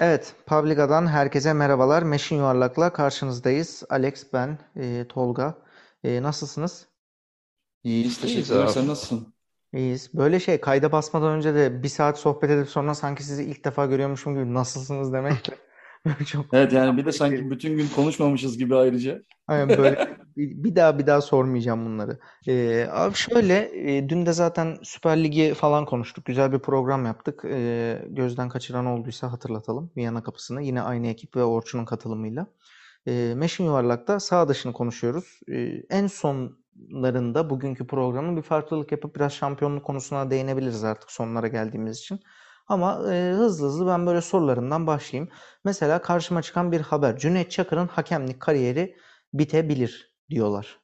Evet, Publica'dan herkese merhabalar. Meşin Yuvarlak'la karşınızdayız. Alex, ben, e, Tolga. E, nasılsınız? İyiyiz, İyiyiz teşekkürler. abi. Sen nasılsın? İyiyiz. Böyle şey, kayda basmadan önce de bir saat sohbet edip sonra sanki sizi ilk defa görüyormuşum gibi nasılsınız demek de çok Evet yani bir de sanki bütün gün konuşmamışız gibi ayrıca. Aynen böyle bir, bir daha bir daha sormayacağım bunları. Ee, abi şöyle e, dün de zaten Süper Lig'i falan konuştuk. Güzel bir program yaptık. Ee, gözden kaçıran olduysa hatırlatalım. Viyana Kapısı'nı yine aynı ekip ve Orçun'un katılımıyla. Ee, Meşin Yuvarlak'ta sağ dışını konuşuyoruz. Ee, en sonlarında bugünkü programın bir farklılık yapıp biraz şampiyonluk konusuna değinebiliriz artık sonlara geldiğimiz için. Ama e, hızlı hızlı ben böyle sorularımdan başlayayım. Mesela karşıma çıkan bir haber. Cüneyt Çakır'ın hakemlik kariyeri bitebilir diyorlar.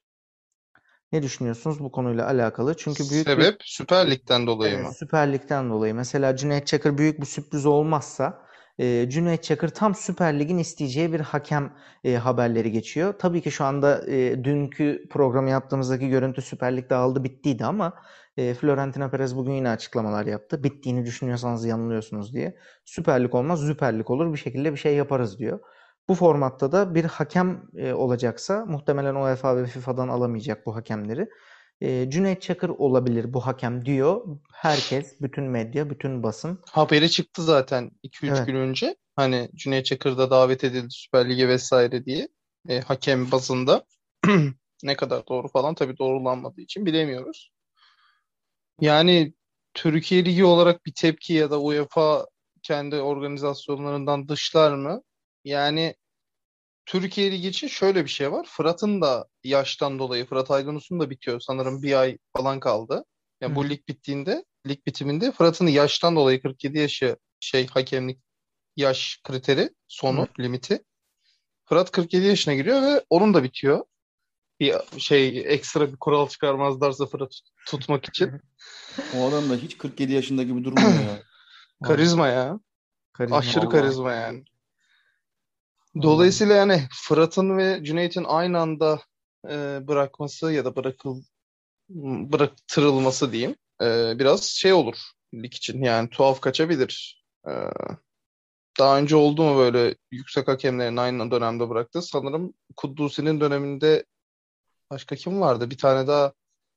Ne düşünüyorsunuz bu konuyla alakalı? Çünkü büyük bir Sebep Süper Lig'den dolayı Evet, mı? Süper Lig'den dolayı. Mesela Cüneyt Çakır büyük bir sürpriz olmazsa e, Cüneyt Çakır tam Süper Lig'in isteyeceği bir hakem e, haberleri geçiyor. Tabii ki şu anda e, dünkü programı yaptığımızdaki görüntü Süper Lig'de aldı bittiydi ama e, Florentino Perez bugün yine açıklamalar yaptı. Bittiğini düşünüyorsanız yanılıyorsunuz diye. Süper Lig olmaz, Süper Lig olur. Bir şekilde bir şey yaparız diyor. Bu formatta da bir hakem e, olacaksa muhtemelen UEFA ve FIFA'dan alamayacak bu hakemleri. E, Cüneyt Çakır olabilir bu hakem diyor. Herkes, bütün medya, bütün basın. Haberi çıktı zaten 2-3 Evet. gün önce. Hani Cüneyt Çakır da davet edildi Süper Lig'e vesaire diye. E, hakem bazında. Ne kadar doğru falan tabii doğrulanmadığı için bilemiyoruz. Yani Türkiye Ligi olarak bir tepki ya da UEFA kendi organizasyonlarından dışlar mı? Yani Türkiye Ligi için şöyle bir şey var. Fırat'ın da yaştan dolayı, Fırat Aydınus'un da bitiyor. Sanırım bir ay falan kaldı. Hı Yani bu lig bittiğinde, lig bitiminde Fırat'ın yaştan dolayı 47 yaşı şey hakemlik yaş kriteri, sonu, limiti. Fırat 47 yaşına giriyor ve onun da bitiyor. Bir şey ekstra bir kural çıkarmazlarsa Fırat tutmak için. O adam da hiç 47 yaşında gibi durmuyor ya. Karizma ya. karizma. Aşırı Vallahi. karizma yani. Dolayısıyla yani Fırat'ın ve Cüneyt'in aynı anda e, bırakması ya da bırakıl bıraktırılması diyeyim e, biraz şey olur lig için yani tuhaf kaçabilir. E, daha önce oldu mu böyle yüksek hakemlerin aynı dönemde bıraktı? Sanırım Kuddusi'nin döneminde başka kim vardı? Bir tane daha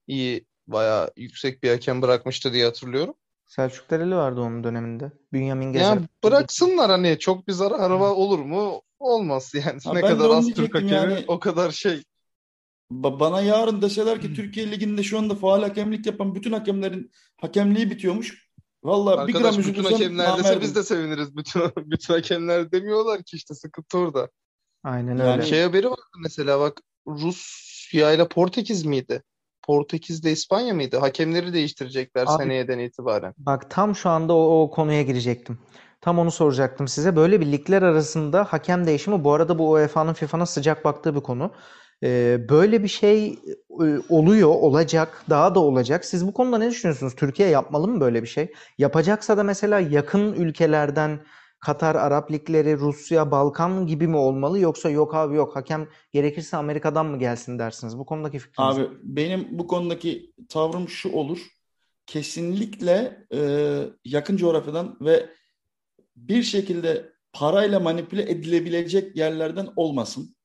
iyi bayağı yüksek bir hakem bırakmıştı diye hatırlıyorum. Selçuk Dereli vardı onun döneminde. Bünyamin Gezer. Yani bıraksınlar hani çok bir zararı Evet. olur mu? Olmaz yani. Ha, Ne ben de kadar onu az Türk diyecektim hakemi yani. o kadar şey. Ba- Bana yarın deseler ki Türkiye Ligi'nde şu anda faal hakemlik yapan bütün hakemlerin hakemliği bitiyormuş. Vallahi bir gram Arkadaş bütün hakemler dese biz de seviniriz. Bütün bütün hakemler demiyorlar ki işte sıkıntı orada. Aynen Yani öyle. Şey haberi vardı mesela bak Rusya ile Portekiz miydi? Portekiz'de İspanya mıydı? Hakemleri değiştirecekler Abi seneyeden itibaren. bak tam şu anda o, o konuya girecektim. Tam onu soracaktım size. Böyle bir ligler arasında hakem değişimi bu arada bu UEFA'nın FIFA'nın sıcak baktığı bir konu. Ee, böyle bir şey e, oluyor, olacak, daha da olacak. Siz bu konuda ne düşünüyorsunuz? Türkiye yapmalı mı böyle bir şey? Yapacaksa da mesela yakın ülkelerden Katar, Arap ligleri, Rusya, Balkan gibi mi olmalı yoksa yok abi yok hakem gerekirse Amerika'dan mı gelsin dersiniz? Bu konudaki fikriniz? Abi benim bu konudaki tavrım şu olur. Kesinlikle e, yakın coğrafyadan ve bir şekilde parayla manipüle edilebilecek yerlerden olmasın.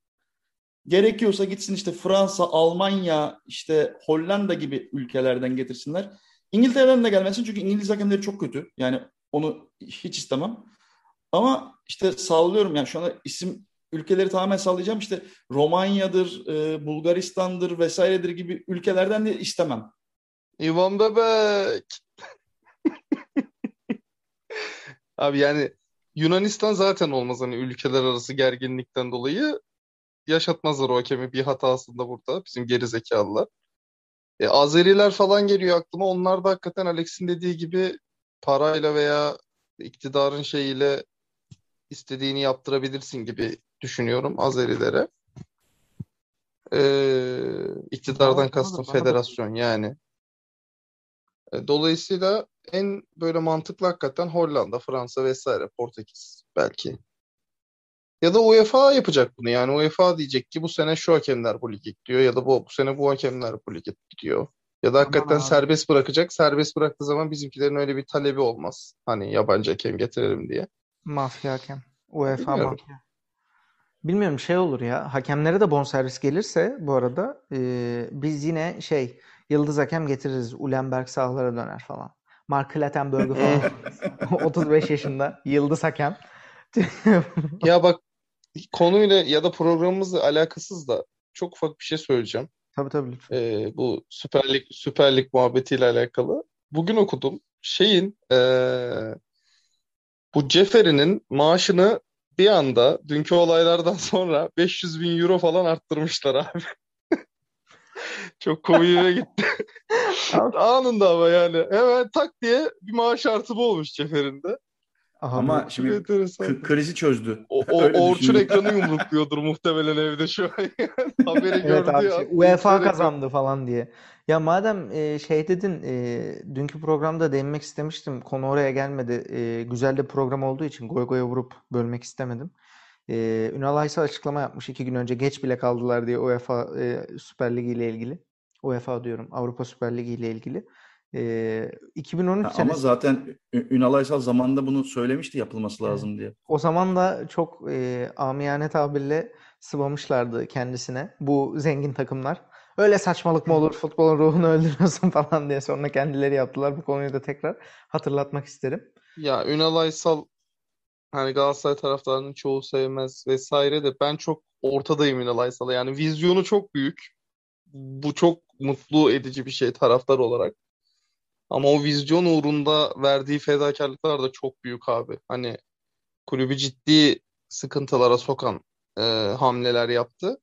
Gerekiyorsa gitsin işte Fransa, Almanya, işte Hollanda gibi ülkelerden getirsinler. İngiltere'den de gelmesin çünkü İngiliz hakemleri çok kötü. Yani onu hiç istemem. Ama işte sallıyorum yani şu anda isim ülkeleri tamamen sallayacağım. İşte Romanya'dır, e, Bulgaristan'dır vesairedir gibi ülkelerden de istemem. İvan Bebek. Abi yani Yunanistan zaten olmaz hani ülkeler arası gerginlikten dolayı yaşatmazlar o hakemi bir hatasında burada bizim geri zekalılar. E, Azeriler falan geliyor aklıma. Onlar da hakikaten Alex'in dediği gibi parayla veya iktidarın şeyiyle istediğini yaptırabilirsin gibi düşünüyorum Azerilere. Ee, iktidardan kastım federasyon yani. E, Dolayısıyla en böyle mantıklı hakikaten Hollanda, Fransa vesaire, Portekiz belki. Ya da UEFA yapacak bunu. Yani UEFA diyecek ki bu sene şu hakemler bu lige gidiyor ya da bu, bu sene bu hakemler bu lige gidiyor. Ya da Aman hakikaten abi. serbest bırakacak. Serbest bıraktığı zaman bizimkilerin öyle bir talebi olmaz. Hani yabancı hakem getirelim diye. Mafya hakem. UEFA Bilmiyorum. mafya. Bilmiyorum şey olur ya. Hakemlere de bonservis gelirse bu arada e, biz yine şey yıldız hakem getiririz. Ulenberg sahalara döner falan. Mark Clattenburg'u falan. 35 yaşında yıldız hakem. Ya bak konuyla ya da programımızla alakasız da çok ufak bir şey söyleyeceğim. Tabii tabii lütfen. Ee, bu Süper Lig, Süper Lig muhabbetiyle alakalı. Bugün okudum. Şeyin ee, bu Ceferi'nin maaşını bir anda dünkü olaylardan sonra 500 bin euro falan arttırmışlar abi. Çok komiğime gitti. Anında ama yani. Hemen tak diye bir maaş artımı olmuş Ceferi'nin de. Aha, Ama şimdi k- krizi çözdü. O, o Orçun ekranı yumrukluyordur muhtemelen evde şu an. Haberi Evet gördü abi ya. şey, UEFA kazandı falan diye. Ya madem e, şey dedin e, dünkü programda değinmek istemiştim. Konu oraya gelmedi. E, güzel de program olduğu için goy goya vurup bölmek istemedim. E, Ünal Aysal açıklama yapmış iki gün önce geç bile kaldılar diye UEFA e, Süper Ligi ile ilgili. UEFA diyorum Avrupa Süper Ligi ile ilgili. E, 2013 Ha, ama senesi zaten Ü- Ünal Aysal zamanında bunu söylemişti yapılması Evet. lazım diye. o zaman da çok e, amiyane tabirle sıvamışlardı kendisine bu zengin takımlar. Öyle saçmalık mı olur futbolun ruhunu öldürüyorsun falan diye sonra kendileri yaptılar. Bu konuyu da tekrar hatırlatmak isterim. Ya Ünal Aysal hani Galatasaray taraftarının çoğu sevmez vesaire de ben çok ortadayım Ünal Aysal'a. Yani vizyonu çok büyük. Bu çok mutlu edici bir şey taraftar olarak. Ama o vizyon uğrunda verdiği fedakarlıklar da çok büyük abi. Hani kulübü ciddi sıkıntılara sokan e, hamleler yaptı.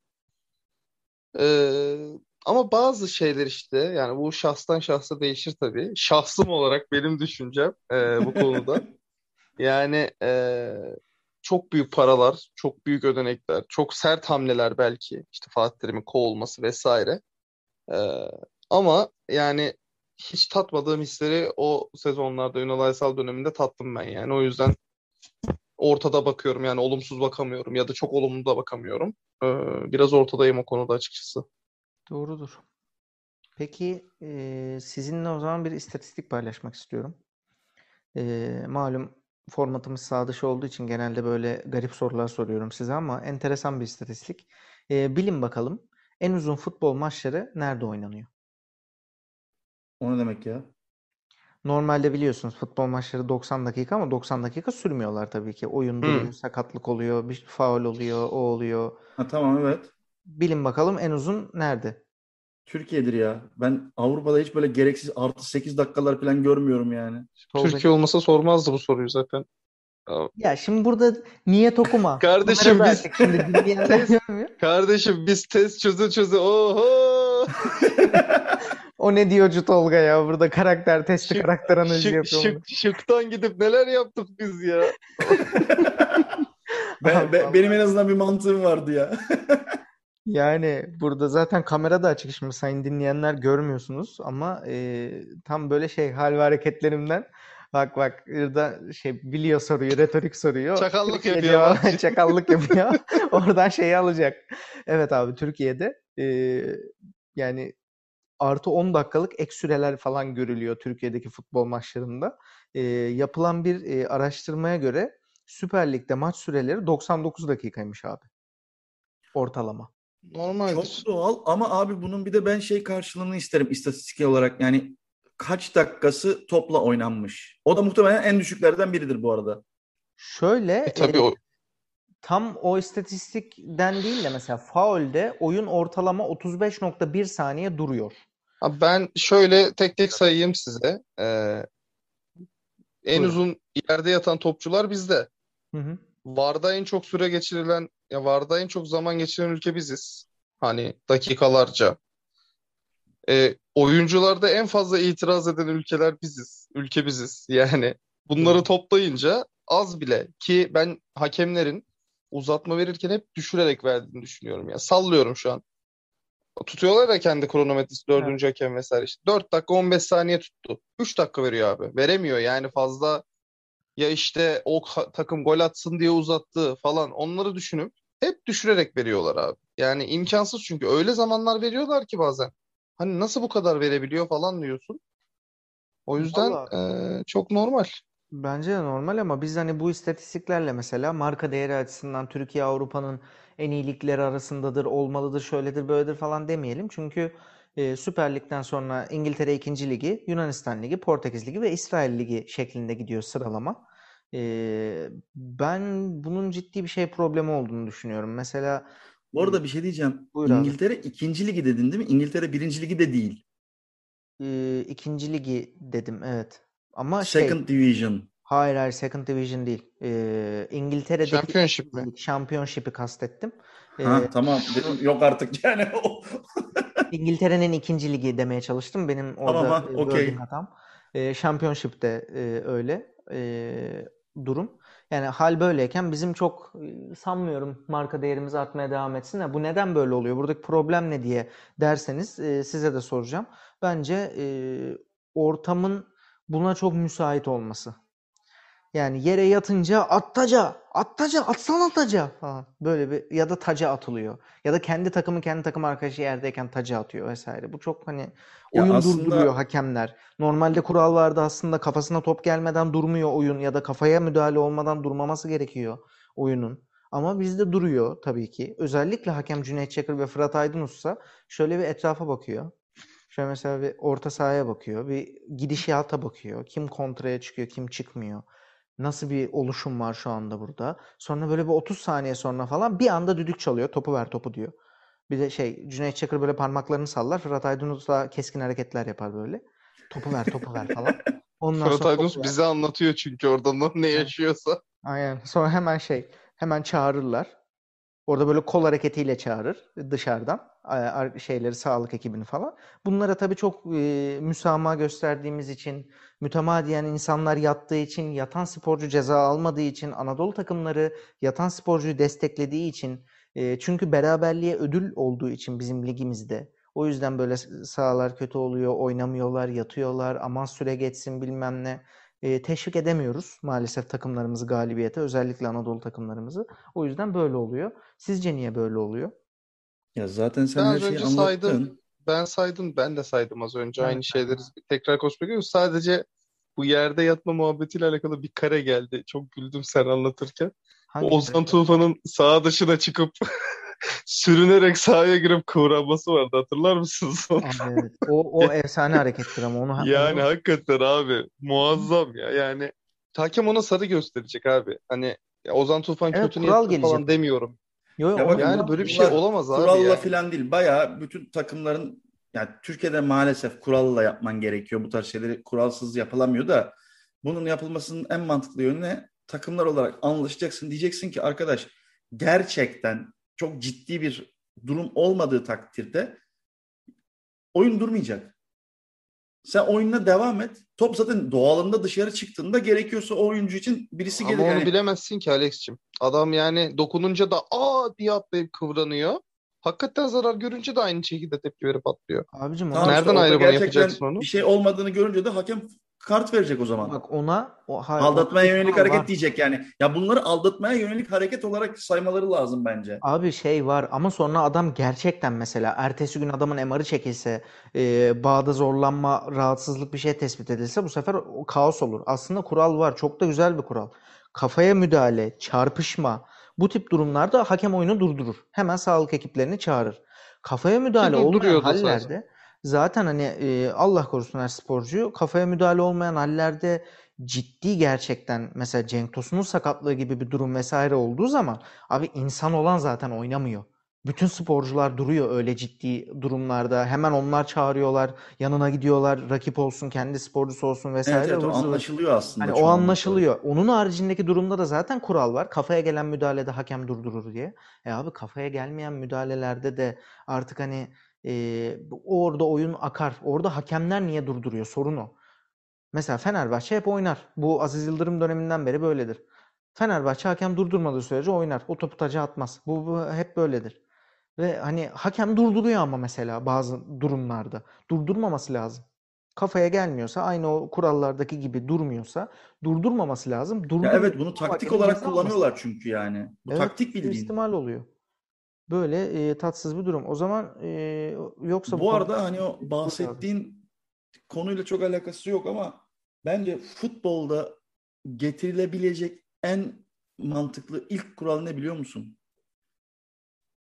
E, ama bazı şeyler işte yani bu şahstan şahsa değişir tabii. Şahsım olarak benim düşüncem e, bu konuda. Yani e, çok büyük paralar, çok büyük ödenekler, çok sert hamleler belki. İşte Fatih Terim'in kovulması vesaire. E, ama yani hiç tatmadığım hisleri o sezonlarda Ünal Aysal döneminde tattım ben yani. O yüzden ortada bakıyorum yani olumsuz bakamıyorum ya da çok olumlu da bakamıyorum. E, biraz ortadayım o konuda açıkçası. Doğrudur. Peki e, sizinle o zaman bir istatistik paylaşmak istiyorum. E, malum formatımız sağ dışı olduğu için genelde böyle garip sorular soruyorum size ama enteresan bir istatistik. E, bilin bakalım en uzun futbol maçları nerede oynanıyor? O ne demek ya? Normalde biliyorsunuz futbol maçları 90 dakika ama 90 dakika sürmüyorlar tabii ki. Oyun duruyor, Hı. sakatlık oluyor, bir faul oluyor, o oluyor. Ha, tamam evet. Bilin bakalım en uzun nerede? Türkiye'dir ya. Ben Avrupa'da hiç böyle gereksiz artı 8 dakikalar falan görmüyorum yani. Türkiye olmasa sormazdı bu soruyu zaten. Ya şimdi burada niyet okuma. Kardeşim biz- şimdi görmüyor. Kardeşim biz test çöze çöze oho O ne diyorcu Tolga ya burada karakter testi Şık- karakter analizi şık, yapıyor. şık, şıktan gidip neler yaptık biz ya. Ben, Allah. benim en azından bir mantığım vardı ya. Yani burada zaten kamera da açık şimdi sayın dinleyenler görmüyorsunuz ama e, tam böyle şey hal ve hareketlerimden bak bak burada şey biliyor soruyu retorik soruyor. Çakallık yapıyor çakallık yapıyor. Oradan şeyi alacak. Evet abi Türkiye'de e, yani artı 10 dakikalık ek süreler falan görülüyor Türkiye'deki futbol maçlarında. E, yapılan bir e, araştırmaya göre Süper Lig'de maç süreleri 99 dakikaymış abi. Ortalama. Normaldir. Çok doğal ama abi bunun bir de ben şey karşılığını isterim istatistik olarak. Yani kaç dakikası topla oynanmış. O da muhtemelen en düşüklerden biridir bu arada. Şöyle E, tabii e, o tam o istatistikten değil de mesela faulde oyun ortalama 35.1 saniye duruyor. Abi ben şöyle tek tek sayayım size. Ee, en Buyurun. uzun yerde yatan topçular bizde. Hı hı. VAR'da en çok süre geçirilen, ya VAR'da en çok zaman geçiren ülke biziz. Hani dakikalarca. Ee, oyuncularda en fazla itiraz eden ülkeler biziz. Ülke biziz. Yani bunları toplayınca az bile ki ben hakemlerin uzatma verirken hep düşürerek verdiğini düşünüyorum ya. Sallıyorum şu an. Tutuyorlar ya kendi kronometresi dördüncü hakem vesaire işte. 4 dakika 15 saniye tuttu. 3 dakika veriyor abi. Veremiyor yani fazla ya işte o takım gol atsın diye uzattı falan onları düşünüp hep düşürerek veriyorlar abi. Yani imkansız çünkü öyle zamanlar veriyorlar ki bazen. Hani nasıl bu kadar verebiliyor falan diyorsun. O yüzden Vallahi. eee, çok normal. Bence de normal ama biz hani bu istatistiklerle mesela marka değeri açısından Türkiye Avrupa'nın en iyi ligleri arasındadır, olmalıdır, şöyledir, böyledir falan demeyelim. Çünkü e, Süper Lig'den sonra İngiltere 2. Ligi, Yunanistan Ligi, Portekiz Ligi ve İsrail Ligi şeklinde gidiyor sıralama. E, ben bunun ciddi bir şey problemi olduğunu düşünüyorum. Mesela Bu arada bir şey diyeceğim. Buyur abi. İngiltere ikinci ligi dedin değil mi? İngiltere birinci ligi de değil. e, ikinci ligi dedim evet. Ama şey Second Division. Hayır hayır Second Division değil. E, İngiltere'deki Championship mi? Championship'i kastettim. E, Ha tamam. Dedim, yok artık yani. İngiltere'nin ikinci ligi demeye çalıştım. Benim Tamam orada ha, e, okey. wording hatam. E, Championship'te e, öyle e, durum. Yani hal böyleyken bizim çok e, sanmıyorum marka değerimiz artmaya devam etsin. bu neden böyle oluyor? Buradaki problem ne diye derseniz e, size de soracağım. Bence e, ortamın buna çok müsait olması. Yani yere yatınca at taca, at taca, atsana taca falan. Böyle bir ya da taca atılıyor. Ya da kendi takımı kendi takım arkadaşı yerdeyken taca atıyor vesaire. Bu çok hani Ya oyun aslında- durduruyor hakemler. Normalde kurallarda aslında kafasına top gelmeden durmuyor oyun ya da kafaya müdahale olmadan durmaması gerekiyor oyunun. Ama bizde duruyor tabii ki. Özellikle hakem Cüneyt Çakır ve Fırat Aydınus'sa şöyle bir etrafa bakıyor. Şöyle mesela bir orta sahaya bakıyor. Bir gidişata bakıyor. Kim kontraya çıkıyor, kim çıkmıyor. Nasıl bir oluşum var şu anda burada. Sonra böyle bir 30 saniye sonra falan bir anda düdük çalıyor. Topu ver topu diyor. Bir de şey Cüneyt Çakır böyle parmaklarını sallar. Fırat Aydınus da keskin hareketler yapar böyle. Topu ver topu ver falan. Ondan Fırat Aydınus ver. bize anlatıyor çünkü orada ne- ne yaşıyorsa. Aynen. Sonra hemen şey, hemen çağırırlar. Orada böyle kol hareketiyle çağırır dışarıdan ar- şeyleri, sağlık ekibini falan. Bunlara tabii çok e, müsamaha gösterdiğimiz için, mütemadiyen insanlar yattığı için, yatan sporcu ceza almadığı için, Anadolu takımları yatan sporcuyu desteklediği için, e, çünkü beraberliğe ödül olduğu için bizim ligimizde. O yüzden böyle sahalar kötü oluyor, oynamıyorlar, yatıyorlar, aman süre geçsin bilmem ne e, teşvik edemiyoruz maalesef takımlarımızı galibiyete, özellikle Anadolu takımlarımızı. O yüzden böyle oluyor. Sizce niye böyle oluyor? Ya zaten sen Ben her şeyi önce anlattın. saydım. Ben saydım, ben de saydım az önce Evet, aynı şeyleri tekrar konuşmak istiyorum. Sadece bu yerde yatma muhabbetiyle alakalı bir kare geldi. Çok güldüm sen anlatırken. Hangi Ozan Tufan'ın sağ dışına çıkıp sürünerek sahaya girip kıvranması vardı. Hatırlar mısınız? Evet, o, o efsane harekettir ama onu Yani onu- hakikaten abi muazzam ya. Yani hakem ona sarı gösterecek abi. Hani ya Ozan Tufan Evet, kötü niyetli falan gelecek. demiyorum. Yo, yo, Ya bakın Yani böyle bir şey olamaz abi Kuralla yani. falan değil. Bayağı bütün takımların yani Türkiye'de maalesef kuralla yapman gerekiyor. Bu tarz şeyleri kuralsız yapılamıyor da bunun yapılmasının en mantıklı yönü ne? Takımlar olarak anlaşacaksın. Diyeceksin ki arkadaş gerçekten çok ciddi bir durum olmadığı takdirde oyun durmayacak. Sen oyununa devam et. Top zaten doğalında dışarı çıktığında gerekiyorsa o oyuncu için birisi Ama gelir. onu Yani bilemezsin ki Alex'cim. Adam yani dokununca da aa diye atlayıp kıvranıyor. Hakikaten zarar görünce de aynı şekilde tepki verip atlıyor. abicim Tamam Nereden işte ayrımını gerçekten yapacaksın onu? Bir şey olmadığını görünce de hakem kart verecek o zaman. bak ona o, hayır, Aldatmaya bir yönelik hareket var. diyecek yani. Ya bunları aldatmaya yönelik hareket olarak saymaları lazım bence. Abi şey var ama sonra adam gerçekten mesela ertesi gün adamın MR'ı çekilse, e, bağda zorlanma, rahatsızlık bir şey tespit edilse bu sefer o kaos olur. Aslında kural var. Çok da güzel bir kural. Kafaya müdahale, çarpışma bu tip durumlarda hakem oyunu durdurur. Hemen sağlık ekiplerini çağırır. Kafaya müdahale olmayan durduruyordu zaten. Zaten hani e, Allah korusun her sporcuyu kafaya müdahale olmayan hallerde ciddi gerçekten mesela Cenk Tosun'un sakatlığı gibi bir durum vesaire olduğu zaman abi insan olan zaten oynamıyor. Bütün sporcular duruyor öyle ciddi durumlarda. Hemen onlar çağırıyorlar, yanına gidiyorlar, rakip olsun, kendi sporcusu olsun Evet vesaire. evet o ıvır zıvır. anlaşılıyor aslında. Hani o anlaşılıyor. Onun haricindeki durumda da zaten kural var. Kafaya gelen müdahalede hakem durdurur diye. E abi kafaya gelmeyen müdahalelerde de artık hani e, orada oyun akar. Orada hakemler niye durduruyor? Sorun o. Mesela Fenerbahçe hep oynar. Bu Aziz Yıldırım döneminden beri böyledir. Fenerbahçe hakem durdurmadığı sürece oynar. O topu taca atmaz. Bu, bu hep böyledir. Ve hani hakem durduruyor ama mesela bazı durumlarda. Durdurmaması lazım. Kafaya gelmiyorsa aynı o kurallardaki gibi durmuyorsa durdurmaması lazım. Ya Durdur evet bunu taktik olarak kullanıyorlar çünkü yani. Bu Evet, taktik bildiğin. suistimal oluyor. Böyle e, tatsız bir durum. O zaman e, yoksa Bu konu- arada hani o bahsettiğin konuyla çok alakası yok ama bence futbolda getirilebilecek en mantıklı ilk kural ne biliyor musun?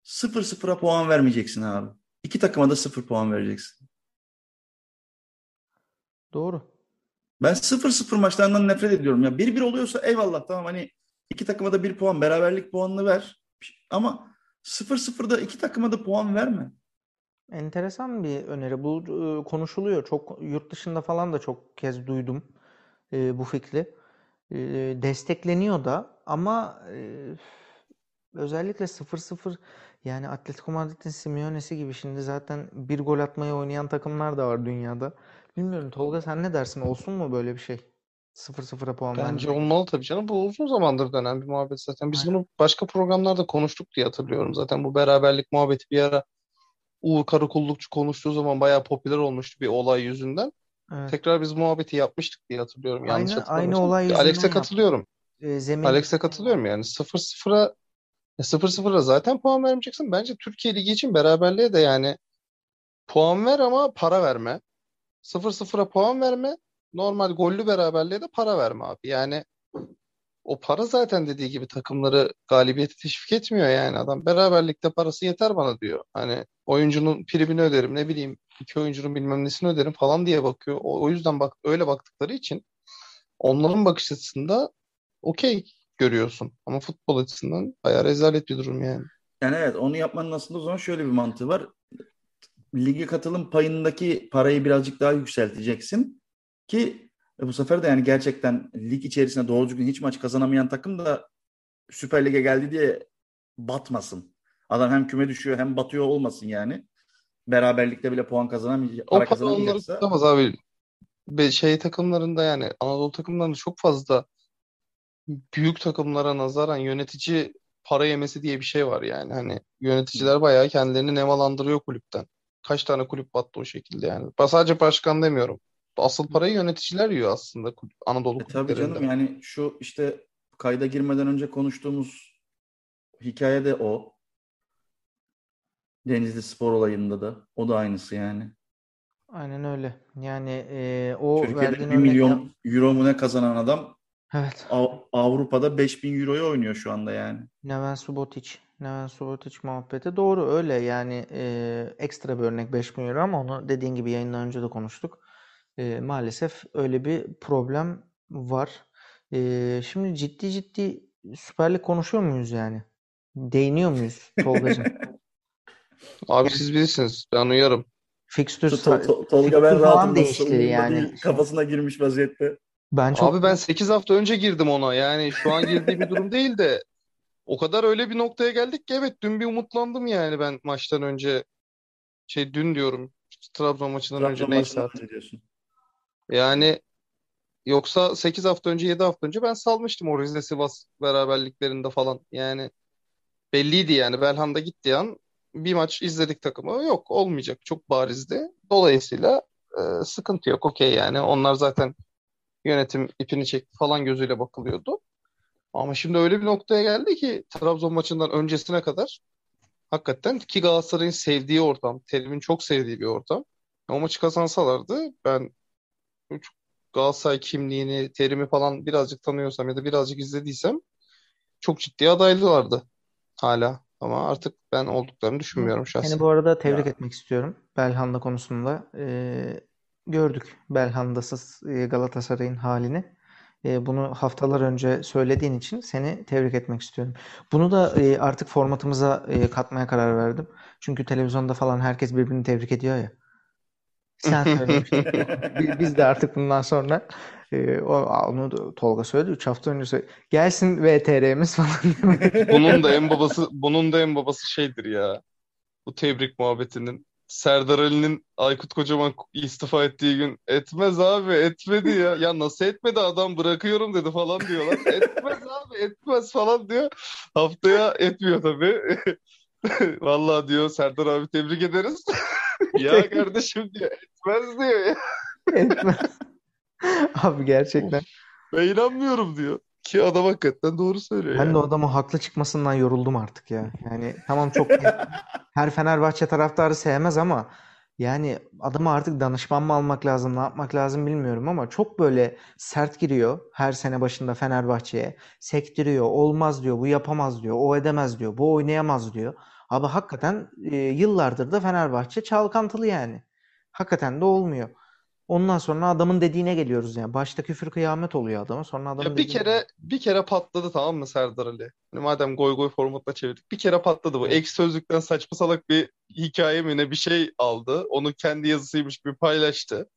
Sıfır sıfıra puan vermeyeceksin abi. İki takıma da sıfır puan vereceksin. Doğru. Ben sıfır sıfır maçlarından nefret ediyorum. Ya bir bir oluyorsa eyvallah tamam hani iki takıma da bir puan beraberlik puanını ver. Ama sıfır sıfırda iki takıma da puan verme. Enteresan bir öneri. Bu e, konuşuluyor. Çok yurt dışında falan da çok kez duydum e, bu fikri. E, destekleniyor da ama e, özellikle 0-0 yani Atletico Madrid'in Simeone'si gibi şimdi zaten bir gol atmaya oynayan takımlar da var dünyada. Bilmiyorum Tolga sen ne dersin? Olsun mu böyle bir şey? 0-0'a puan Bence vermek. olmalı tabii canım. Bu uzun zamandır dönen bir muhabbet zaten. Biz Aynen. bunu başka programlarda konuştuk diye hatırlıyorum. Zaten bu beraberlik muhabbeti bir ara Uğur Karakullukçu konuştuğu zaman bayağı popüler olmuştu bir olay yüzünden. Evet. Tekrar biz muhabbeti yapmıştık diye hatırlıyorum. Yanlış Aynı aynı hatırlamıyorsam. olay yüzünden Alex'e katılıyorum. E, zemin Alex'e katılıyorum yani 0-0'a 0-0'a zaten puan vermeyeceksin. Bence Türkiye Ligi için beraberliğe de yani puan ver ama para verme. 0-0'a puan verme. Normal gollü beraberliğe de para verme abi. Yani o para zaten dediği gibi takımları galibiyete teşvik etmiyor yani adam. Beraberlikte parası yeter bana diyor. Hani oyuncunun primini öderim ne bileyim iki oyuncunun bilmem nesini öderim falan diye bakıyor. O, o yüzden bak öyle baktıkları için onların bakış açısında okey görüyorsun. Ama futbol açısından bayağı rezalet bir durum yani. Yani evet onu yapmanın aslında o zaman şöyle bir mantığı var. Lige katılım payındaki parayı birazcık daha yükselteceksin ki e, bu sefer de yani gerçekten lig içerisinde doğru düzgün hiç maç kazanamayan takım da Süper Lig'e geldi diye batmasın. Adam hem küme düşüyor hem batıyor olmasın yani. Beraberlikte bile puan kazanamayacak, O para onları tutamaz abi. Be- şey takımlarında yani Anadolu takımlarında çok fazla büyük takımlara nazaran yönetici para yemesi diye bir şey var yani. Hani yöneticiler bayağı kendilerini nemalandırıyor kulüpten. Kaç tane kulüp battı o şekilde yani. Ben sadece başkan demiyorum. Asıl parayı yöneticiler yiyor aslında Anadolu E tabii canım yani şu işte kayda girmeden önce konuştuğumuz hikaye de o. Denizli Spor olayında da. O da aynısı yani. aynen öyle. Yani e, o Türkiye'de verdiğin 1 örnek milyon euro mu ne kazanan adam evet. Av- Avrupa'da 5000 euroya oynuyor şu anda yani. Neven Subotic. Neven Subotic muhabbeti. Doğru öyle yani e, ekstra bir örnek 5000 euro ama onu dediğin gibi yayından önce de konuştuk. E, maalesef öyle bir problem var. E, şimdi ciddi ciddi Süper Lig konuşuyor muyuz yani? Değiniyor muyuz Tolgacığım? Abi siz bilirsiniz. Ben uyarım. Fikstür, To- to- Tolga ben rahatım değişti yani. Kafasına girmiş vaziyette. Ben çok Abi ben 8 hafta önce girdim ona. Yani şu an girdiği bir durum değil de o kadar öyle bir noktaya geldik ki evet dün bir umutlandım yani ben maçtan önce şey dün diyorum Trabzon maçından önce Trabzon neyse maçından artık. önce diyorsun. Yani yoksa 8 hafta önce 7 hafta önce ben salmıştım o Rize Sivas beraberliklerinde falan. Yani belliydi yani Belhanda gittiği an bir maç izledik takımı yok olmayacak çok barizdi. Dolayısıyla e, sıkıntı yok okey yani onlar zaten yönetim ipini çekti falan gözüyle bakılıyordu. Ama şimdi öyle bir noktaya geldi ki Trabzon maçından öncesine kadar hakikaten ki Galatasaray'ın sevdiği ortam, Terim'in çok sevdiği bir ortam. O maçı kazansalardı ben Galatasaray kimliğini, Terim'i falan birazcık tanıyorsam ya da birazcık izlediysem çok ciddi adaylılardı hala. Ama artık ben olduklarını düşünmüyorum şahsen. bu arada tebrik Ya. etmek istiyorum Belhanda konusunda. Ee, gördük Belhanda'sız e, Galatasaray'ın halini. E, bunu haftalar önce söylediğin için seni tebrik etmek istiyorum. Bunu da e, artık formatımıza e, katmaya karar verdim. Çünkü televizyonda falan herkes birbirini tebrik ediyor ya. Sen söylemiştin. Bi- Biz de artık bundan sonra e, o, onu da Tolga söyledi. 3 hafta önce söyledi. Gelsin VTR'miz falan. Bunun da en babası bunun da en babası şeydir ya. Bu tebrik muhabbetinin. Serdar Ali'nin Aykut Kocaman istifa ettiği gün etmez abi etmedi ya. Ya nasıl etmedi adam bırakıyorum dedi falan diyorlar. Etmez abi etmez falan diyor. Haftaya etmiyor tabii. Vallahi diyor Serdar abi tebrik ederiz. Ya kardeşim diyor etmez diyor ya. Etmez. Abi gerçekten. Ben inanmıyorum diyor. Ki adam hakikaten doğru söylüyor Ben yani. de o adamın haklı çıkmasından yoruldum artık ya. Yani tamam çok her Fenerbahçe taraftarı sevmez ama Yani adama artık danışman mı almak lazım, ne yapmak lazım bilmiyorum ama çok böyle sert giriyor her sene başında Fenerbahçe'ye. Sektiriyor, olmaz diyor, bu yapamaz diyor, o edemez diyor, bu oynayamaz diyor. Abi hakikaten e, yıllardır da Fenerbahçe çalkantılı yani. Hakikaten de olmuyor. Ondan sonra adamın dediğine geliyoruz yani. Başta küfür kıyamet oluyor adama, sonra adamın Ya bir dediğine kere bir kere patladı tamam mı Serdar Ali? Hani madem goy goy formatına çevirdik. Bir kere patladı bu. Ekşi Sözlük'ten saçma salak bir hikaye mi ne bir şey aldı. Onu kendi yazısıymış gibi paylaştı.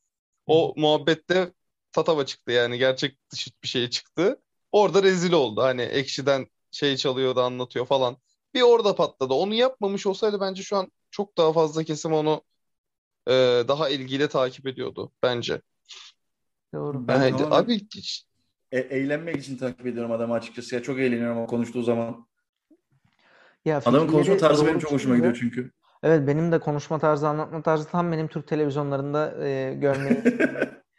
O muhabbette tatava çıktı yani gerçek dışı bir şey çıktı. Orada rezil oldu. Hani Ekşi'den şey çalıyor da anlatıyor falan. Bir orada patladı. Onu yapmamış olsaydı bence şu an çok daha fazla kesim onu e, daha ilgiyle takip ediyordu bence. Doğru. Ben Yani abi hiç- e- eğlenmek için takip ediyorum adamı açıkçası. Ya çok eğleniyorum o konuştuğu zaman. Ya Adamın konuşma tarzı benim çok hoşuma gidiyor çünkü. Evet benim de konuşma tarzı, anlatma tarzı tam benim Türk televizyonlarında e, görmeyi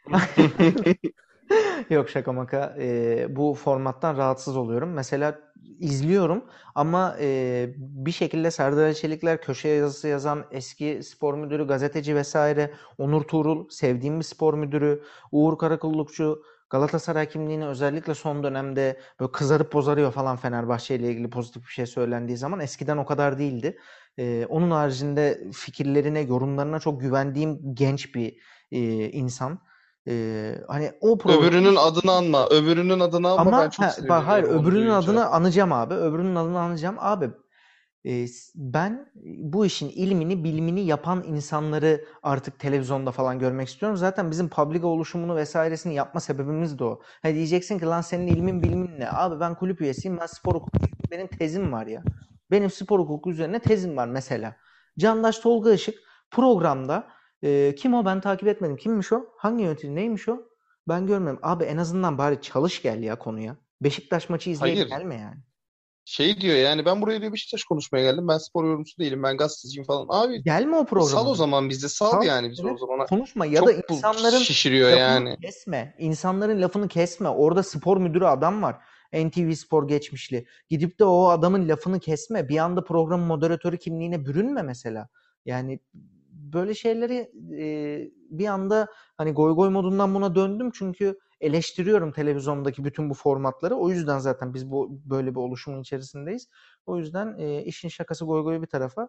Yok şaka maka. E, bu formattan rahatsız oluyorum. Mesela izliyorum ama e, bir şekilde Serdar Çelikler köşe yazısı yazan eski spor müdürü, gazeteci vesaire, Onur Tuğrul sevdiğim bir spor müdürü, Uğur Karakullukçu Galatasaray kimliğini özellikle son dönemde böyle kızarıp bozarıyor falan Fenerbahçe ile ilgili pozitif bir şey söylendiği zaman eskiden o kadar değildi. E, onun haricinde fikirlerine, yorumlarına çok güvendiğim genç bir e, insan. Ee, hani o program öbürünün adını anma. Öbürünün adını anma ben ama çok ha, bak hayır öbürünün duyunca. adını anacağım abi. Öbürünün adını anacağım. Abi e, ben bu işin ilmini, bilimini yapan insanları artık televizyonda falan görmek istiyorum. Zaten bizim Publica oluşumunu vesairesini yapma sebebimiz de o. Ha diyeceksin ki lan senin ilmin bilimin ne? Abi ben kulüp üyesiyim. Ben spor hukuku benim tezim var ya. Benim spor hukuku üzerine tezim var mesela. Candaş Tolga Işık programda e, kim o ben takip etmedim. Kimmiş o? Hangi yönetici? Neymiş o? Ben görmedim. Abi en azından bari çalış gel ya konuya. Beşiktaş maçı izleye Hayır. gelme yani. Şey diyor yani ben buraya diyor Beşiktaş konuşmaya geldim. Ben spor yorumcusu değilim. Ben gazeteciyim falan. Abi Gelme o programa. sal o zaman bizi. Sal Sal, yani bizi o evet. zaman. Konuşma ya da insanların şişiriyor lafını yani. kesme. İnsanların lafını kesme. Orada spor müdürü adam var. NTV Spor geçmişli. Gidip de o adamın lafını kesme. Bir anda program moderatörü kimliğine bürünme mesela. Yani böyle şeyleri e, bir anda hani goy goy modundan buna döndüm çünkü eleştiriyorum televizyondaki bütün bu formatları. O yüzden zaten biz bu böyle bir oluşumun içerisindeyiz. O yüzden e, işin şakası goy goy bir tarafa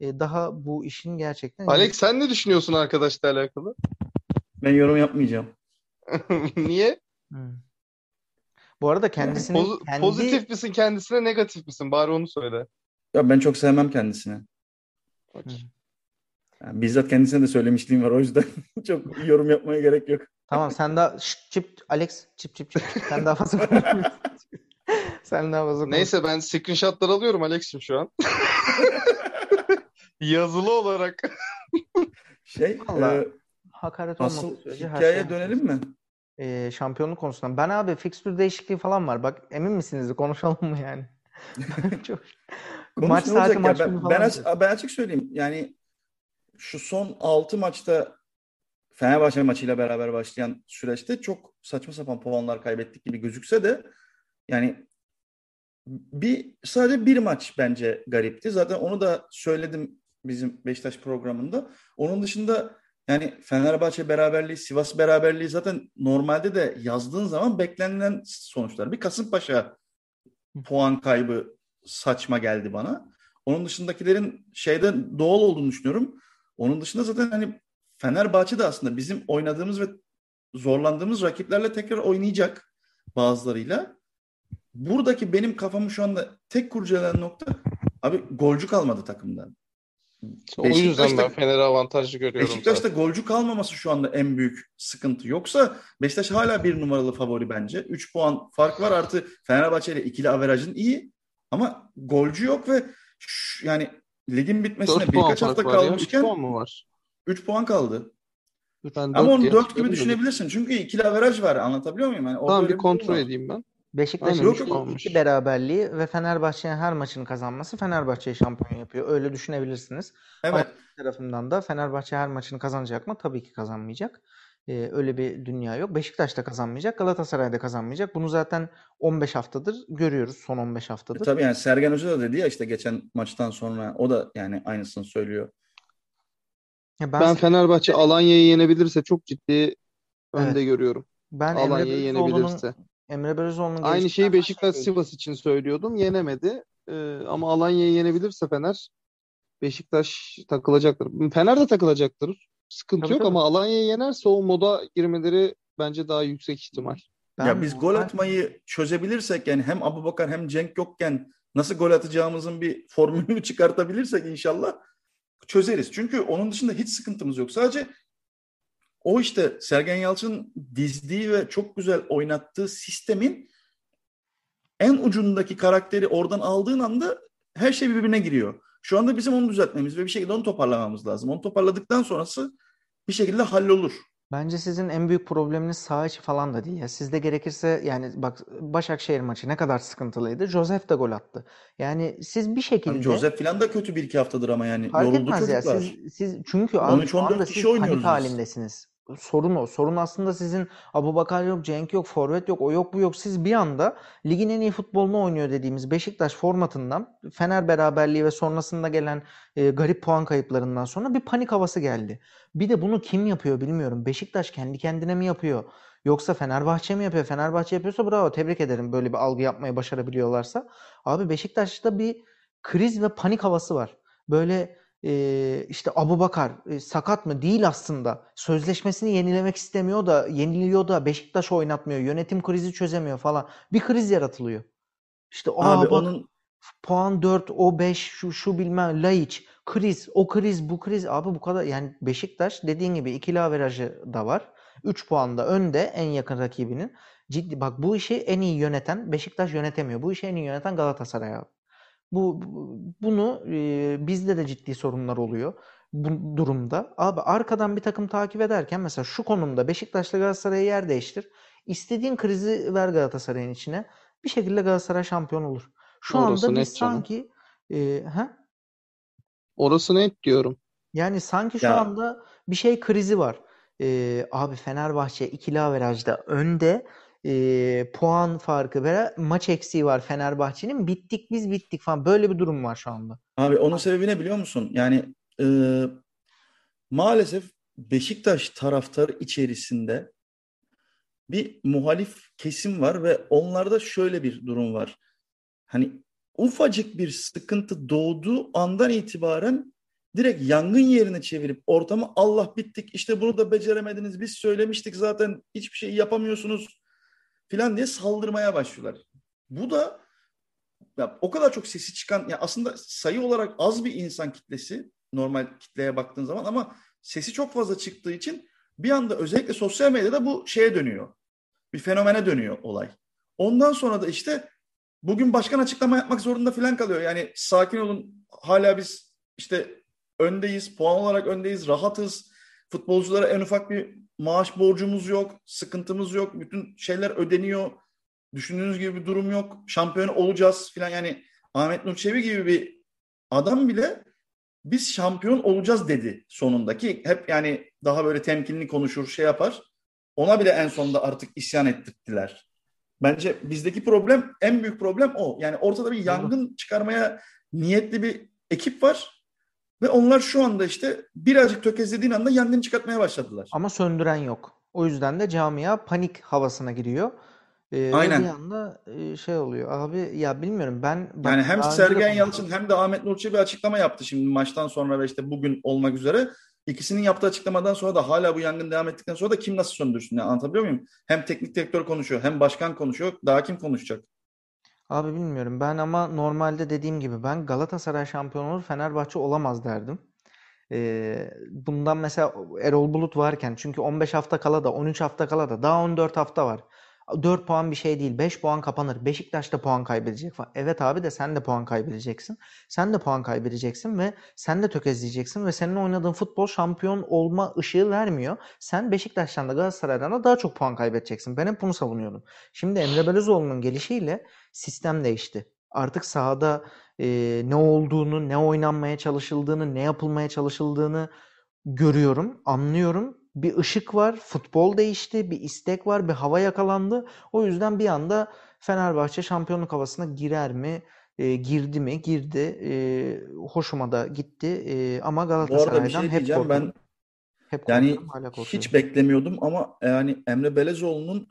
e, daha bu işin gerçekten Alex sen ne düşünüyorsun arkadaşla alakalı? Ben yorum yapmayacağım. Niye? Hmm. Bu arada kendisinin Poz- kendi Pozitif misin kendisine negatif misin? Bari onu söyle. Ya ben çok sevmem kendisini. Okey. Yani bizzat kendisine de söylemişliğim var o yüzden çok yorum yapmaya gerek yok. Tamam sen daha Şşt, çip Alex çip çip çip sen daha fazla. Sen daha fazla. Neyse ben screenshotlar alıyorum Alex'im şu an. Yazılı olarak. Şey, Vallahi e, Hakaret asıl sürece her hikayeye şey dönelim mi? Ee, şampiyonluk konusundan. Ben abi fikstür değişikliği falan var. Bak emin misiniz? Konuşalım mı yani? Çok... Konuş Maç saati olacak ya? maç Ben, ben, falan aç- diyor. ben açık söyleyeyim. Yani şu son 6 maçta Fenerbahçe maçıyla beraber başlayan süreçte çok saçma sapan puanlar kaybettik gibi gözükse de yani bir sadece bir maç bence garipti. Zaten onu da söyledim bizim Beşiktaş programında. Onun dışında yani Fenerbahçe beraberliği, Sivas beraberliği zaten normalde de yazdığın zaman beklenilen sonuçlar. Bir Kasımpaşa puan kaybı saçma geldi bana. Onun dışındakilerin şeyden doğal olduğunu düşünüyorum. Onun dışında zaten hani Fenerbahçe de aslında bizim oynadığımız ve zorlandığımız rakiplerle tekrar oynayacak bazılarıyla. Buradaki benim kafamı şu anda tek kurcalayan nokta abi golcü kalmadı takımdan. O yüzden ben Fener'i avantajlı görüyorum Beşiktaş'ta zaten. golcü kalmaması şu anda en büyük sıkıntı. Yoksa Beşiktaş hala bir numaralı favori bence. 3 puan fark var artı Fenerbahçe ile ikili averajın iyi. Ama golcü yok ve şu- yani ligin bitmesine 4 puan birkaç hafta ya. 3 kalmışken puan mı var? 3 puan kaldı. Ben Ama 4 onu diye 4 gibi düşünebilirsin. Çünkü ikili averaj var. Anlatabiliyor muyum? Yani Tamam bir kontrol edeyim ben. Beşiktaş'ın Yok, iki, yok. iki beraberliği ve Fenerbahçe'nin her maçını kazanması Fenerbahçe'yi şampiyon yapıyor. Öyle düşünebilirsiniz. Ama Evet. bir tarafından da Fenerbahçe her maçını kazanacak mı? Tabii ki kazanmayacak. Ee, öyle bir dünya yok. Beşiktaş da kazanmayacak, Galatasaray da kazanmayacak. Bunu zaten 15 haftadır görüyoruz. Son 15 E haftadır. tabii yani Sergen Hoca da dedi ya işte geçen maçtan sonra o da yani aynısını söylüyor. Ya Ben ben Fenerbahçe Alanya'yı yenebilirse çok ciddi önde evet görüyorum. ben Alanya'yı yenebilirse. Emre Belözoğlu'nun Aynı şeyi Beşiktaş Sivas için söylüyordum. Yenemedi. Ee, ama Alanya'yı yenebilirse Fener Beşiktaş takılacaktır. Fener de takılacaktır. Sıkıntı tabii yok tabii. ama Alanya'yı yenerse o moda girmeleri bence daha yüksek ihtimal. Ya Ben biz gol atmayı çözebilirsek yani hem Abubakar hem Cenk yokken nasıl gol atacağımızın bir formülünü çıkartabilirsek inşallah çözeriz. Çünkü onun dışında hiç sıkıntımız yok. Sadece o işte Sergen Yalçın'ın dizdiği ve çok güzel oynattığı sistemin en ucundaki karakteri oradan aldığın anda her şey birbirine giriyor. Şu anda bizim onu düzeltmemiz ve bir şekilde onu toparlamamız lazım. Onu toparladıktan sonrası bir şekilde hallolur. Bence sizin en büyük probleminiz saha içi falan da değil ya. Sizde gerekirse yani bak Başakşehir maçı ne kadar sıkıntılıydı. Josef de gol attı. Yani siz bir şekilde Joseph falan da kötü bir iki haftadır ama yani fark yoruldu etmez ya. çocuklar. Siz siz çünkü şu 13-14 anda kişi siz panik halindesiniz. Sorun o. Sorun aslında sizin Abubakar yok, Cenk yok, forvet yok, o yok, bu yok. Siz bir anda ligin en iyi futbolunu oynuyor dediğimiz Beşiktaş formatından Fener beraberliği ve sonrasında gelen e, garip puan kayıplarından sonra bir panik havası geldi. Bir de bunu kim yapıyor bilmiyorum. Beşiktaş kendi kendine mi yapıyor? Yoksa Fenerbahçe mi yapıyor? Fenerbahçe yapıyorsa bravo tebrik ederim böyle bir algı yapmayı başarabiliyorlarsa. Abi Beşiktaş'ta bir kriz ve panik havası var. Böyle e, işte Abubakar e, sakat mı? Değil aslında. Sözleşmesini yenilemek istemiyor da yeniliyor da Beşiktaş oynatmıyor. Yönetim krizi çözemiyor falan. Bir kriz yaratılıyor. İşte Abi bak onun puan 4, o 5, şu şu bilmem Laiç, kriz, o kriz, bu kriz. Abi bu kadar yani Beşiktaş dediğin gibi ikili averajı da var. 3 puan da önde en yakın rakibinin. Ciddi bak bu işi en iyi yöneten Beşiktaş yönetemiyor. Bu işi en iyi yöneten Galatasaray abi. Bu bu- bunu e, bizde de ciddi sorunlar oluyor bu durumda. Abi arkadan bir takım takip ederken mesela şu konumda Beşiktaş'la Galatasaray'ı yer değiştir. İstediğin krizi ver Galatasaray'ın içine. Bir şekilde Galatasaray şampiyon olur. Şu Orası anda biz sanki e, ha? Orası net diyorum. Yani sanki şu ya anda bir şey krizi var. E, abi Fenerbahçe ikili averajda önde. E, puan farkı ve maç eksiği var Fenerbahçe'nin. Bittik biz bittik falan. Böyle bir durum var şu anda. abi onun sebebi ne biliyor musun? Yani e, maalesef Beşiktaş taraftarı içerisinde bir muhalif kesim var ve onlarda şöyle bir durum var. Hani ufacık bir sıkıntı doğduğu andan itibaren direkt yangın yerine çevirip ortamı Allah bittik işte bunu da beceremediniz biz söylemiştik zaten hiçbir şey yapamıyorsunuz filan diye saldırmaya başlıyorlar. Bu da ya o kadar çok sesi çıkan ya aslında sayı olarak az bir insan kitlesi normal kitleye baktığın zaman ama sesi çok fazla çıktığı için bir anda özellikle sosyal medyada bu şeye dönüyor. Bir fenomene dönüyor olay. Ondan sonra da işte bugün başkan açıklama yapmak zorunda falan kalıyor. Yani sakin olun hala biz işte öndeyiz, puan olarak öndeyiz, rahatız. Futbolculara en ufak bir maaş borcumuz yok, sıkıntımız yok. Bütün şeyler ödeniyor. Düşündüğünüz gibi bir durum yok. Şampiyon olacağız falan yani Ahmet Nur Çebi gibi bir adam bile biz şampiyon olacağız dedi sonundaki. Hep yani daha böyle temkinli konuşur, şey yapar. Ona bile en sonunda artık isyan ettirdiler. Bence bizdeki problem, en büyük problem o. Yani ortada bir yangın çıkarmaya niyetli bir ekip var. Ve onlar şu anda işte birazcık tökezlediğin anda yangın çıkartmaya başladılar. Ama söndüren yok. O yüzden de camia panik havasına giriyor. Ee, ve bir Aynen. anda e, şey oluyor. Abi ya bilmiyorum ben bak Yani hem Sergen. Yalçın hem de Ahmet Nur Çebi açıklama yaptı şimdi maçtan sonra ve işte bugün olmak üzere. İkisinin yaptığı açıklamadan sonra da hala bu yangın devam ettikten sonra da kim nasıl söndürsün? Yani anlatabiliyor muyum? Hem teknik direktör konuşuyor hem başkan konuşuyor. Daha kim konuşacak? Abi bilmiyorum. Ben ama normalde dediğim gibi ben Galatasaray şampiyon olur, Fenerbahçe olamaz derdim. Ee, bundan mesela Erol Bulut varken çünkü 15 hafta kala da 13 hafta kala da daha 14 hafta var. 4 puan bir şey değil. 5 puan kapanır. Beşiktaş da puan kaybedecek falan. Evet abi de sen de puan kaybedeceksin. Sen de puan kaybedeceksin ve sen de tökezleyeceksin ve senin oynadığın futbol şampiyon olma ışığı vermiyor. Sen Beşiktaş'tan da Galatasaray'dan da daha çok puan kaybedeceksin. Ben hep bunu savunuyorum. Şimdi Emre Belözoğlu'nun gelişiyle sistem değişti. Artık sahada e, ne olduğunu, ne oynanmaya çalışıldığını, ne yapılmaya çalışıldığını görüyorum, anlıyorum. Bir ışık var, futbol değişti, bir istek var, bir hava yakalandı. O yüzden bir anda Fenerbahçe şampiyonluk havasına girer mi? E, girdi mi? Girdi. E, hoşuma da gitti. E, ama bir Galatasaray'dan şey hep diyeceğim. Ben. Hep Yani korkuyorum, hala korkuyorum. hiç beklemiyordum ama yani Emre Belezoğlu'nun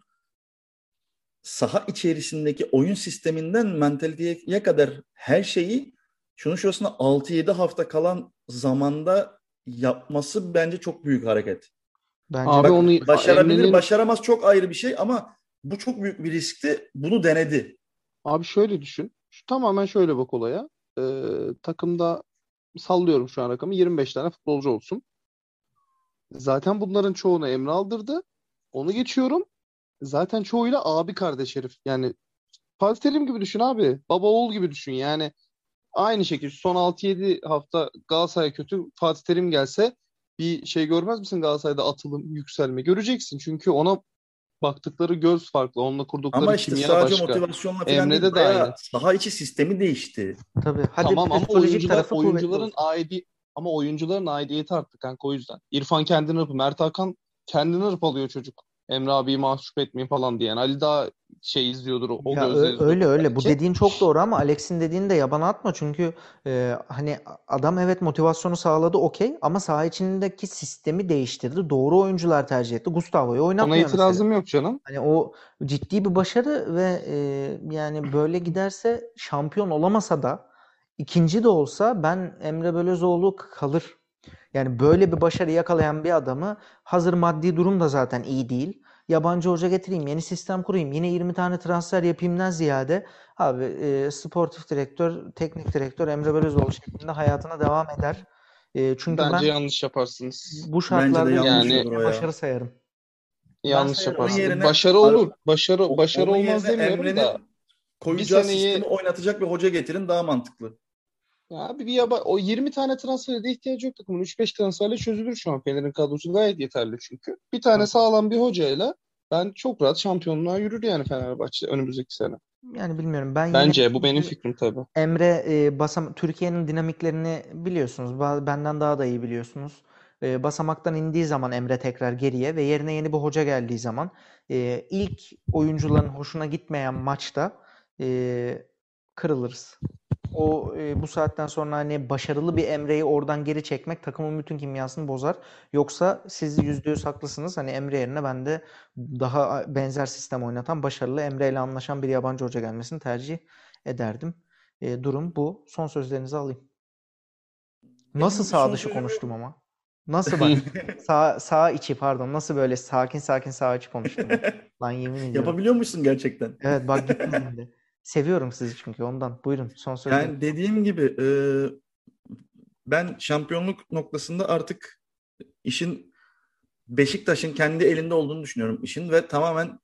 saha içerisindeki oyun sisteminden mentaliteye kadar her şeyi şunun şurasına 6-7 hafta kalan zamanda yapması bence çok büyük hareket. Bence Abi Bak, onu başarabilir, Emre'nin- başaramaz çok ayrı bir şey ama bu çok büyük bir riskti. Bunu denedi. Abi şöyle düşün. Şu, tamamen şöyle bak olaya. Ee, takımda sallıyorum şu an rakamı 25 tane futbolcu olsun. Zaten bunların çoğunu Emre aldırdı. Onu geçiyorum. Zaten çoğuyla abi kardeş herif. Yani Fatih Terim gibi düşün abi. Baba oğul gibi düşün. Yani aynı şekilde son 6-7 hafta Galatasaray kötü. Fatih Terim gelse bir şey görmez misin Galatasaray'da atılım, yükselme? Göreceksin. Çünkü ona baktıkları göz farklı. Onunla kurdukları Ama işte kimya sadece başka. motivasyonla falan Emre'de değil. de Bayağı aynı. saha içi sistemi değişti. tabii. Hadi Tamam ama oyuncular oyuncuların aidi ama oyuncuların aidiyeti arttı kanka o yüzden. İrfan kendini hırpı, Mert Hakan kendini hırpalıyor çocuk. Emre abiyi mahcup etmeyin falan diyen. Ali daha şey izliyordur o, Ya gözle izliyordur öyle öyle. Bu dediğin çok doğru ama Alex'in dediğini de yabana atma çünkü e, hani adam evet motivasyonu sağladı okey ama saha içindeki sistemi değiştirdi. Doğru oyuncular tercih etti. Gustavo'yu Ona oynatmıyor mesela. itirazım yok canım. Hani o ciddi bir başarı ve e, yani böyle giderse şampiyon olamasa da ikinci de olsa ben Emre Belözoğlu kalır. Yani böyle bir başarı yakalayan bir adamı hazır maddi durum da zaten iyi değil. Yabancı hoca getireyim, yeni sistem kurayım, yine 20 tane transfer yapayımdan ziyade abi e, sportif direktör, teknik direktör Emre Belözoğlu şeklinde hayatına devam eder. E, çünkü Bence ben yanlış yaparsınız. bu şartlarda yanlış Yani- olur o ya. başarı sayarım. Yanlış sayarım. yaparsınız. Yerine- Başarı olur. Başarı başarı olmaz demiyorum Emre'nin da. koyacağı bir seneyi- sistemi oynatacak bir hoca getirin daha mantıklı. Ya abi bir yaba o 20 tane transfere de ihtiyacı yok takımın. 3-5 transferle çözülür şu an. Fener'in kadrosu gayet yeterli çünkü. Bir tane sağlam bir hocayla ben çok rahat şampiyonluğa yürür yani Fenerbahçe önümüzdeki sene. Yani bilmiyorum. Ben yine Bence bu benim fikrim tabii. Emre e, basam Türkiye'nin dinamiklerini biliyorsunuz. Benden daha da iyi biliyorsunuz. E, basamaktan indiği zaman Emre tekrar geriye ve yerine yeni bir hoca geldiği zaman e, ilk oyuncuların hoşuna gitmeyen maçta e, kırılırız. O e, bu saatten sonra hani başarılı bir Emre'yi oradan geri çekmek takımın bütün kimyasını bozar. Yoksa siz yüzde yüz haklısınız. Hani Emre yerine ben de daha benzer sistem oynatan, başarılı Emre ile anlaşan bir yabancı hoca gelmesini tercih ederdim. E, durum bu. Son sözlerinizi alayım. Nasıl sağ dışı konuştum ama? Nasıl bak? Sağ, sağ içi pardon. Nasıl böyle sakin sakin sağ içi konuştum. Lan yemin ediyorum. Yapabiliyor musun gerçekten? Evet bak gitti şimdi. Seviyorum sizi çünkü ondan. Buyurun son sözler. Yani dediğim gibi e, ben şampiyonluk noktasında artık işin Beşiktaş'ın kendi elinde olduğunu düşünüyorum işin ve tamamen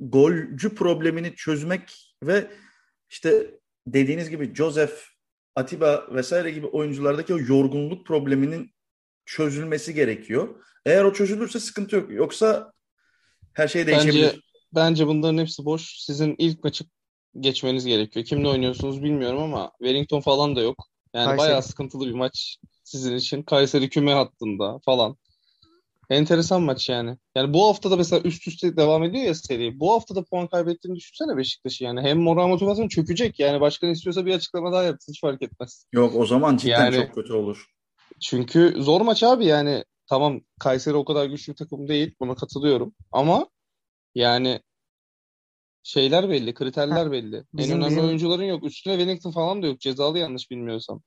golcü problemini çözmek ve işte dediğiniz gibi Joseph, Atiba vesaire gibi oyunculardaki o yorgunluk probleminin çözülmesi gerekiyor. Eğer o çözülürse sıkıntı yok. Yoksa her şey değişebilir. Bence bence bunların hepsi boş. Sizin ilk maçı geçmeniz gerekiyor. Kimle oynuyorsunuz bilmiyorum ama Wellington falan da yok. Yani Kayseri. bayağı sıkıntılı bir maç sizin için. Kayseri küme hattında falan. Enteresan maç yani. Yani bu hafta da mesela üst üste devam ediyor ya seri. Bu hafta da puan kaybettiğini düşünsene Beşiktaş'ı yani. Hem moral motivasyon çökecek yani. Başkan istiyorsa bir açıklama daha yapsın hiç fark etmez. Yok o zaman cidden Yani- çok kötü olur. Çünkü zor maç abi yani. Tamam Kayseri o kadar güçlü bir takım değil. Buna katılıyorum. Ama yani şeyler belli, kriterler belli. En bizim- önemli bizim- oyuncuların yok. Üstüne Wellington falan da yok. Cezalı yanlış bilmiyorsam.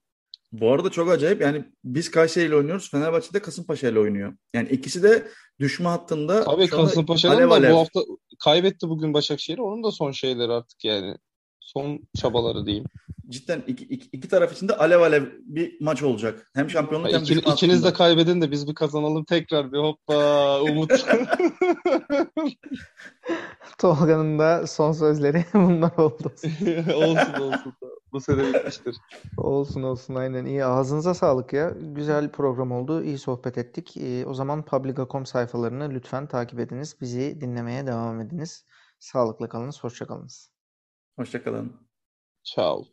Bu arada çok acayip yani biz Kayseri ile oynuyoruz. Fenerbahçe de Kasımpaşa ile oynuyor. Yani ikisi de düşme hattında Tabii alev da bu hafta kaybetti bugün Başakşehir'i. Onun da son şeyleri artık yani. Son çabaları diyeyim. Cidden iki, iki, iki taraf için de alev alev bir maç olacak. Hem şampiyonluk hem İki, düşme ikiniz de kaybedin de biz bir kazanalım tekrar bir hoppa umut. Tolga'nın da son sözleri bunlar oldu. olsun olsun. Bu sene bitmiştir. Olsun olsun aynen iyi. Ağzınıza sağlık ya. Güzel program oldu. İyi sohbet ettik. Ee, o zaman Publica.com sayfalarını lütfen takip ediniz. Bizi dinlemeye devam ediniz. Sağlıkla kalınız, hoşça kalınız. Hoşçakalın. Ciao.